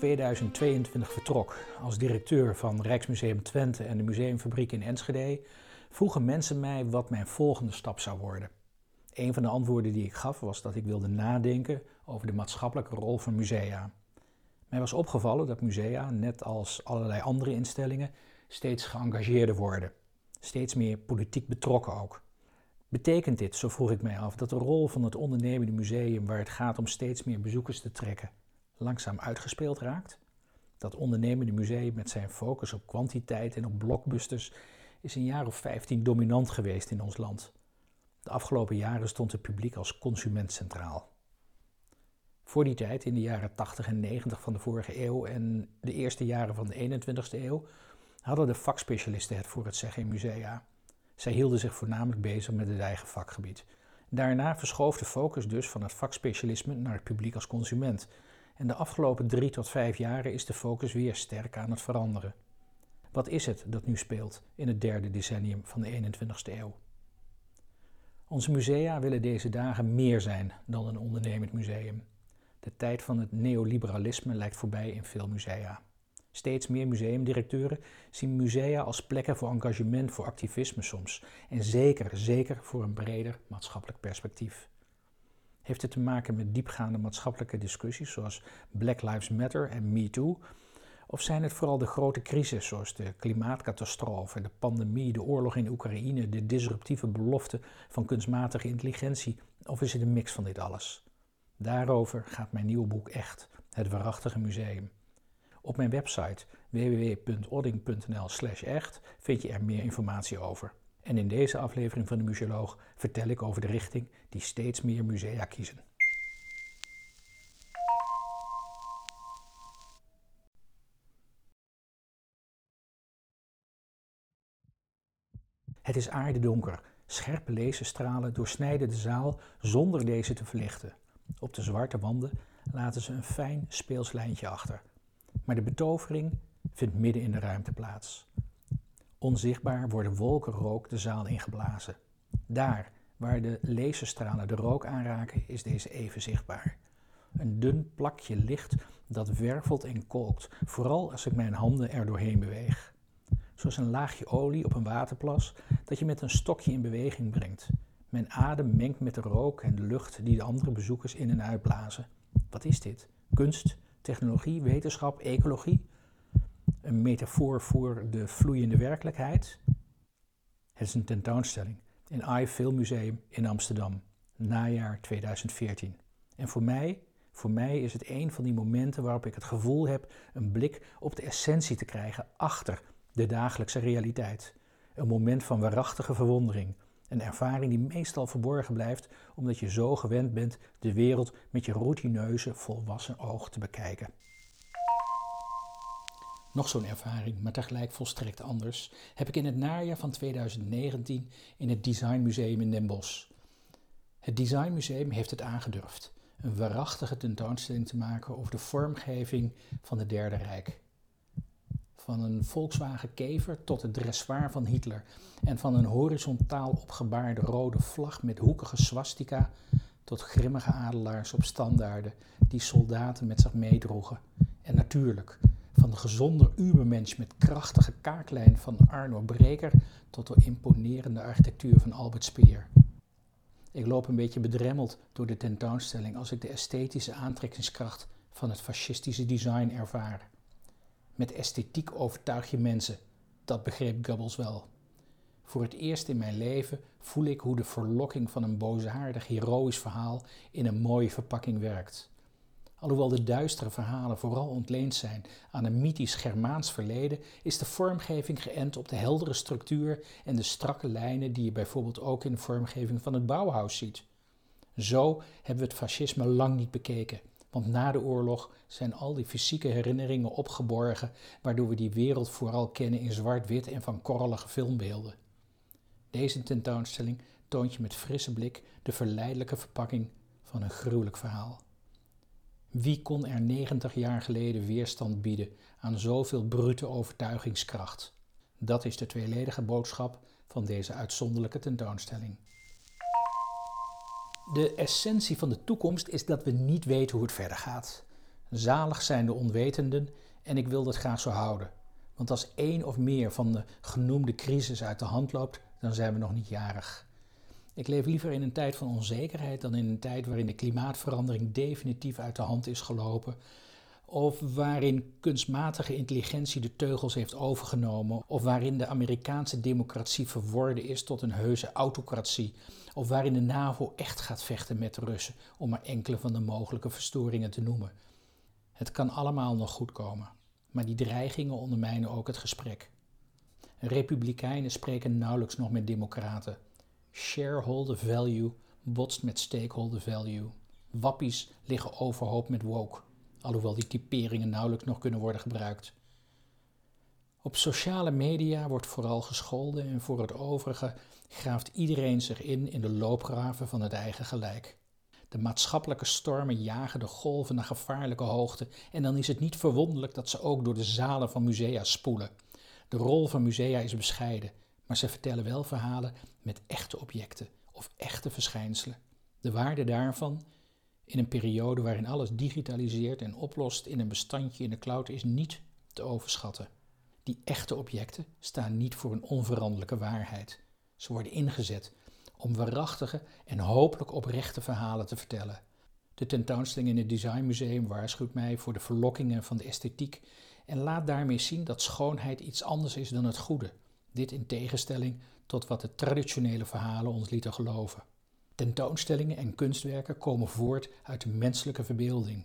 2022 vertrok als directeur van Rijksmuseum Twente en de Museumfabriek in Enschede, vroegen mensen mij wat mijn volgende stap zou worden. Een van de antwoorden die ik gaf was dat ik wilde nadenken over de maatschappelijke rol van musea. Mij was opgevallen dat musea, net als allerlei andere instellingen, steeds geëngageerder worden. Steeds meer politiek betrokken ook. Betekent dit, zo vroeg ik mij af, dat de rol van het ondernemende museum, waar het gaat om steeds meer bezoekers te trekken, langzaam uitgespeeld raakt? Dat ondernemende museum met zijn focus op kwantiteit en op blockbusters is een jaar of 15 dominant geweest in ons land. De afgelopen jaren stond het publiek als consument centraal. Voor die tijd, in de jaren 80 en 90 van de vorige eeuw en de eerste jaren van de 21ste eeuw, hadden de vakspecialisten het voor het zeggen in musea. Zij hielden zich voornamelijk bezig met het eigen vakgebied. Daarna verschoof de focus dus van het vakspecialisme naar het publiek als consument. En de afgelopen drie tot vijf jaren is de focus weer sterk aan het veranderen. Wat is het dat nu speelt in het derde decennium van de 21ste eeuw? Onze musea willen deze dagen meer zijn dan een ondernemend museum. De tijd van het neoliberalisme lijkt voorbij in veel musea. Steeds meer museumdirecteuren zien musea als plekken voor engagement, voor activisme soms. En zeker, zeker voor een breder maatschappelijk perspectief. Heeft het te maken met diepgaande maatschappelijke discussies zoals Black Lives Matter en Me Too? Of zijn het vooral de grote crisis zoals de klimaatcatastrofe, de pandemie, de oorlog in Oekraïne, de disruptieve belofte van kunstmatige intelligentie? Of is het een mix van dit alles? Daarover gaat mijn nieuwe boek Echt, het waarachtige museum. Op mijn website www.odding.nl/echt vind je er meer informatie over. En in deze aflevering van de Museoloog vertel ik over de richting die steeds meer musea kiezen. Het is aardedonker. Scherpe laserstralen doorsnijden de zaal zonder deze te verlichten. Op de zwarte wanden laten ze een fijn speels lijntje achter. Maar de betovering vindt midden in de ruimte plaats. Onzichtbaar worden wolken rook de zaal ingeblazen. Daar, waar de laserstralen de rook aanraken, is deze even zichtbaar. Een dun plakje licht dat wervelt en kolkt, vooral als ik mijn handen er doorheen beweeg. Zoals een laagje olie op een waterplas dat je met een stokje in beweging brengt. Mijn adem mengt met de rook en de lucht die de andere bezoekers in en uitblazen. Wat is dit? Kunst, technologie, wetenschap, ecologie? Een metafoor voor de vloeiende werkelijkheid? Het is een tentoonstelling in AI Filmmuseum in Amsterdam, najaar 2014. En voor mij, voor mij is het een van die momenten waarop ik het gevoel heb een blik op de essentie te krijgen achter de dagelijkse realiteit. Een moment van waarachtige verwondering, een ervaring die meestal verborgen blijft omdat je zo gewend bent de wereld met je routineuze, volwassen oog te bekijken. Nog zo'n ervaring, maar tegelijk volstrekt anders, heb ik in het najaar van 2019 in het Design Museum in Den Bosch. Het Design Museum heeft het aangedurfd een waarachtige tentoonstelling te maken over de vormgeving van het Derde Rijk. Van een Volkswagen Kever tot het dressoir van Hitler. En van een horizontaal opgebaarde rode vlag met hoekige swastika tot grimmige adelaars op standaarden die soldaten met zich meedroegen. En natuurlijk, van de gezonde ubermensch met krachtige kaaklijn van Arno Breker tot de imponerende architectuur van Albert Speer. Ik loop een beetje bedremmeld door de tentoonstelling als ik de esthetische aantrekkingskracht van het fascistische design ervaar. Met esthetiek overtuig je mensen, dat begreep Goebbels wel. Voor het eerst in mijn leven voel ik hoe de verlokking van een boosaardig heroïsch verhaal in een mooie verpakking werkt. Alhoewel de duistere verhalen vooral ontleend zijn aan een mythisch Germaans verleden, is de vormgeving geënt op de heldere structuur en de strakke lijnen die je bijvoorbeeld ook in de vormgeving van het Bauhaus ziet. Zo hebben we het fascisme lang niet bekeken, want na de oorlog zijn al die fysieke herinneringen opgeborgen, waardoor we die wereld vooral kennen in zwart-wit en van korrelige filmbeelden. Deze tentoonstelling toont je met frisse blik de verleidelijke verpakking van een gruwelijk verhaal. Wie kon er 90 jaar geleden weerstand bieden aan zoveel brute overtuigingskracht? Dat is de tweeledige boodschap van deze uitzonderlijke tentoonstelling. De essentie van de toekomst is dat we niet weten hoe het verder gaat. Zalig zijn de onwetenden en ik wil dat graag zo houden. Want als één of meer van de genoemde crisis uit de hand loopt, dan zijn we nog niet jarig. Ik leef liever in een tijd van onzekerheid dan in een tijd waarin de klimaatverandering definitief uit de hand is gelopen. Of waarin kunstmatige intelligentie de teugels heeft overgenomen. Of waarin de Amerikaanse democratie verworden is tot een heuse autocratie. Of waarin de NAVO echt gaat vechten met de Russen, om maar enkele van de mogelijke verstoringen te noemen. Het kan allemaal nog goed komen, maar die dreigingen ondermijnen ook het gesprek. Republikeinen spreken nauwelijks nog met democraten. Shareholder value botst met stakeholder value. Wappies liggen overhoop met woke, alhoewel die typeringen nauwelijks nog kunnen worden gebruikt. Op sociale media wordt vooral gescholden en voor het overige graaft iedereen zich in in de loopgraven van het eigen gelijk. De maatschappelijke stormen jagen de golven naar gevaarlijke hoogte en dan is het niet verwonderlijk dat ze ook door de zalen van musea spoelen. De rol van musea is bescheiden, maar ze vertellen wel verhalen met echte objecten of echte verschijnselen. De waarde daarvan in een periode waarin alles digitaliseert en oplost in een bestandje in de cloud is niet te overschatten. Die echte objecten staan niet voor een onveranderlijke waarheid. Ze worden ingezet om waarachtige en hopelijk oprechte verhalen te vertellen. De tentoonstelling in het Designmuseum waarschuwt mij voor de verlokkingen van de esthetiek en laat daarmee zien dat schoonheid iets anders is dan het goede. Dit in tegenstelling tot wat de traditionele verhalen ons lieten geloven. Tentoonstellingen en kunstwerken komen voort uit de menselijke verbeelding.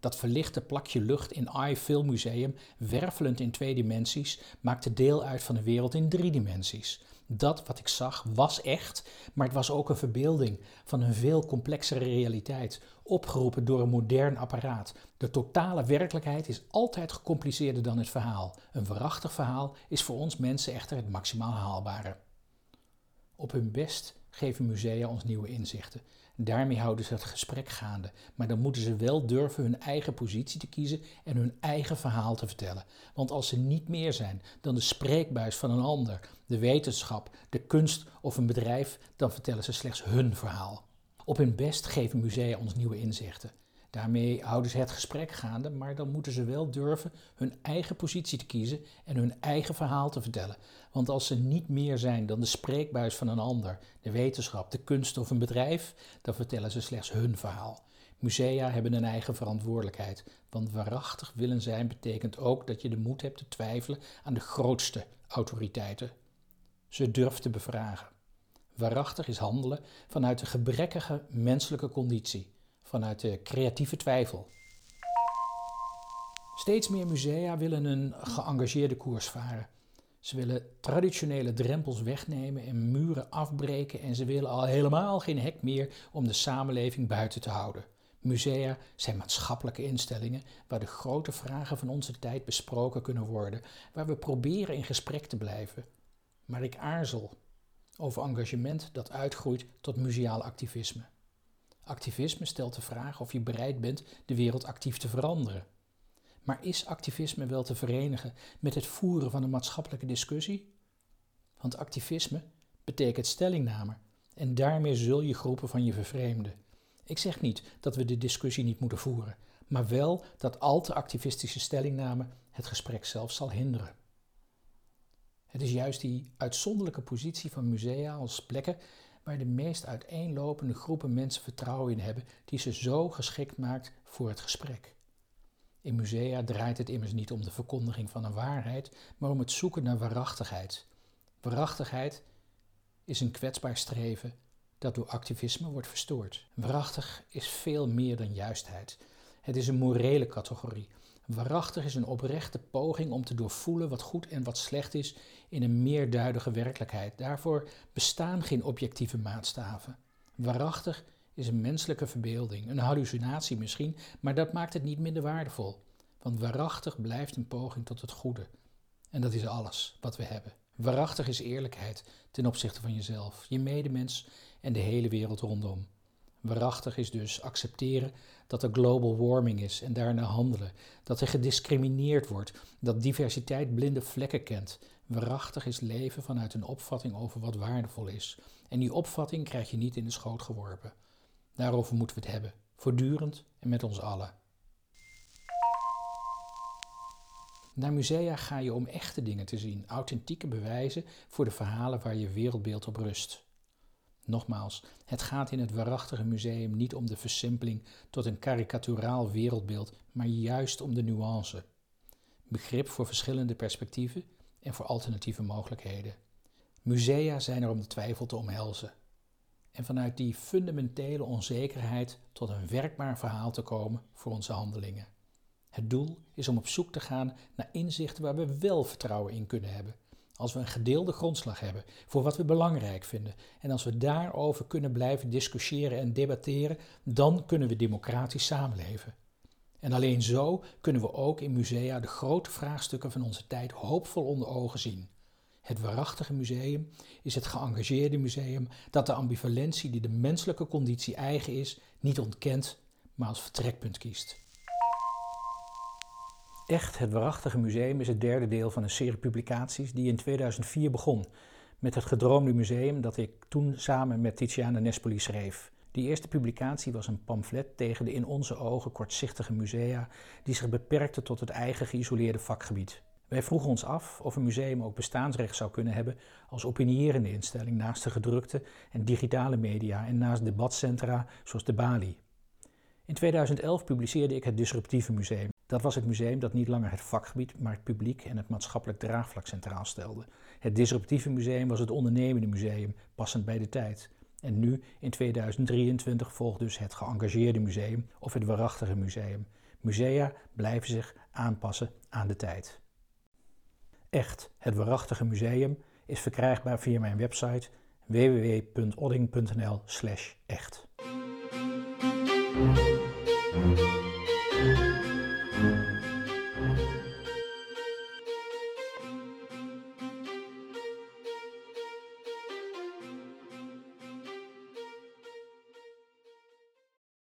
Dat verlichte plakje lucht in AI Film Museum, wervelend in twee dimensies, maakte deel uit van de wereld in drie dimensies. Dat wat ik zag was echt, maar het was ook een verbeelding van een veel complexere realiteit, opgeroepen door een modern apparaat. De totale werkelijkheid is altijd gecompliceerder dan het verhaal. Een waarachtig verhaal is voor ons mensen echter het maximaal haalbare. Op hun best geven musea ons nieuwe inzichten. Daarmee houden ze het gesprek gaande, maar dan moeten ze wel durven hun eigen positie te kiezen en hun eigen verhaal te vertellen. Want als ze niet meer zijn dan de spreekbuis van een ander, de wetenschap, de kunst of een bedrijf, dan vertellen ze slechts hun verhaal. Op hun best geven musea ons nieuwe inzichten. Daarmee houden ze het gesprek gaande, maar dan moeten ze wel durven hun eigen positie te kiezen en hun eigen verhaal te vertellen. Want als ze niet meer zijn dan de spreekbuis van een ander, de wetenschap, de kunst of een bedrijf, dan vertellen ze slechts hun verhaal. Musea hebben een eigen verantwoordelijkheid, want waarachtig willen zijn betekent ook dat je de moed hebt te twijfelen aan de grootste autoriteiten. Ze durft te bevragen. Waarachtig is handelen vanuit de gebrekkige menselijke conditie vanuit de creatieve twijfel. Steeds meer musea willen een geëngageerde koers varen. Ze willen traditionele drempels wegnemen en muren afbreken en ze willen al helemaal geen hek meer om de samenleving buiten te houden. Musea zijn maatschappelijke instellingen waar de grote vragen van onze tijd besproken kunnen worden, waar we proberen in gesprek te blijven. Maar ik aarzel over engagement dat uitgroeit tot museaal activisme. Activisme stelt de vraag of je bereid bent de wereld actief te veranderen. Maar is activisme wel te verenigen met het voeren van een maatschappelijke discussie? Want activisme betekent stellingname en daarmee zul je groepen van je vervreemden. Ik zeg niet dat we de discussie niet moeten voeren, maar wel dat al te activistische stellingname het gesprek zelf zal hinderen. Het is juist die uitzonderlijke positie van musea als plekken waar de meest uiteenlopende groepen mensen vertrouwen in hebben, die ze zo geschikt maakt voor het gesprek. In musea draait het immers niet om de verkondiging van een waarheid, maar om het zoeken naar waarachtigheid. Waarachtigheid is een kwetsbaar streven dat door activisme wordt verstoord. Waarachtig is veel meer dan juistheid. Het is een morele categorie Waarachtig is een oprechte poging om te doorvoelen wat goed en wat slecht is in een meerduidige werkelijkheid. Daarvoor bestaan geen objectieve maatstaven. Waarachtig is een menselijke verbeelding, een hallucinatie misschien, maar dat maakt het niet minder waardevol. Want waarachtig blijft een poging tot het goede. En dat is alles wat we hebben. Waarachtig is eerlijkheid ten opzichte van jezelf, je medemens en de hele wereld rondom. Waarachtig is dus accepteren dat er global warming is en daarna handelen. Dat er gediscrimineerd wordt, dat diversiteit blinde vlekken kent. Waarachtig is leven vanuit een opvatting over wat waardevol is. En die opvatting krijg je niet in de schoot geworpen. Daarover moeten we het hebben, voortdurend en met ons allen. Naar musea ga je om echte dingen te zien, authentieke bewijzen voor de verhalen waar je wereldbeeld op rust. Nogmaals, het gaat in het waarachtige museum niet om de versimpeling tot een karikaturaal wereldbeeld, maar juist om de nuance. Begrip voor verschillende perspectieven en voor alternatieve mogelijkheden. Musea zijn er om de twijfel te omhelzen. En vanuit die fundamentele onzekerheid tot een werkbaar verhaal te komen voor onze handelingen. Het doel is om op zoek te gaan naar inzichten waar we wel vertrouwen in kunnen hebben. Als we een gedeelde grondslag hebben voor wat we belangrijk vinden en als we daarover kunnen blijven discussiëren en debatteren, dan kunnen we democratisch samenleven. En alleen zo kunnen we ook in musea de grote vraagstukken van onze tijd hoopvol onder ogen zien. Het waarachtige museum is het geëngageerde museum dat de ambivalentie die de menselijke conditie eigen is, niet ontkent, maar als vertrekpunt kiest. Echt, het waarachtige museum is het derde deel van een serie publicaties die in 2004 begon met het gedroomde museum dat ik toen samen met Tiziana Nespoli schreef. Die eerste publicatie was een pamflet tegen de in onze ogen kortzichtige musea die zich beperkten tot het eigen geïsoleerde vakgebied. Wij vroegen ons af of een museum ook bestaansrecht zou kunnen hebben als opinierende instelling naast de gedrukte en digitale media en naast debatcentra zoals de Bali. In 2011 publiceerde ik het Disruptieve Museum. Dat was het museum dat niet langer het vakgebied, maar het publiek en het maatschappelijk draagvlak centraal stelde. Het Disruptieve Museum was het ondernemende museum, passend bij de tijd. En nu, in 2023, volgt dus het geëngageerde museum of het waarachtige museum. Musea blijven zich aanpassen aan de tijd. Echt, het waarachtige museum is verkrijgbaar via mijn website www.odding.nl/echt.